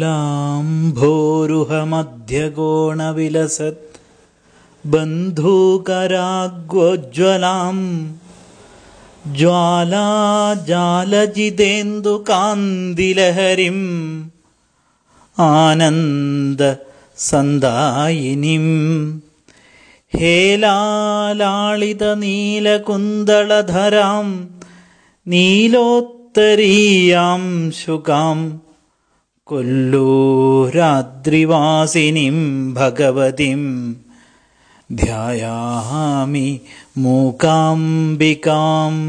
लोलाम्भोरुहमध्यगोणविलसत् बन्धूकराग्वोज्ज्वलाम् ज्वालाजालजितेन्दुकान्दिलहरिम् आनन्दसन्दायिनीम्। हेलालालितनीलकुन्दलधरां नीलोत्तरीयां शुकां कोल्लूराद्रिवासिनीं भगवतीं ध्यायामि मूकाम्बिकाम्